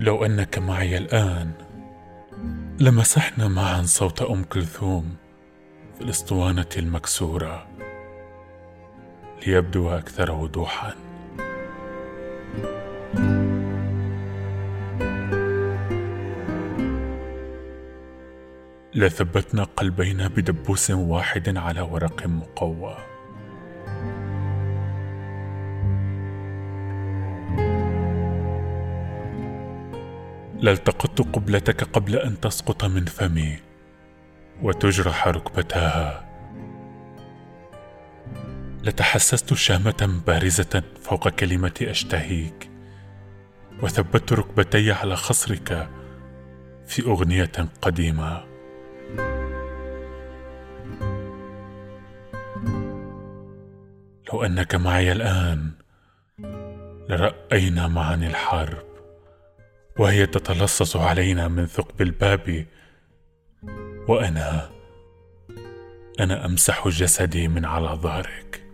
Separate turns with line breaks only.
لو أنك معي الآن لمسحنا معا صوت أم كلثوم في الأسطوانة المكسورة ليبدو أكثر وضوحا. لثبتنا قلبينا بدبوس واحد على ورق مقوى. لالتقطت قبلتك قبل أن تسقط من فمي وتجرح ركبتاها لتحسست شامه بارزة فوق كلمة أشتهيك وثبت ركبتي على خصرك في أغنية قديمة. لو أنك معي الآن لرأينا معا الحرب وهي تتلصص علينا من ثقب الباب وأنا أنا أمسح جسدي من على ظهرك.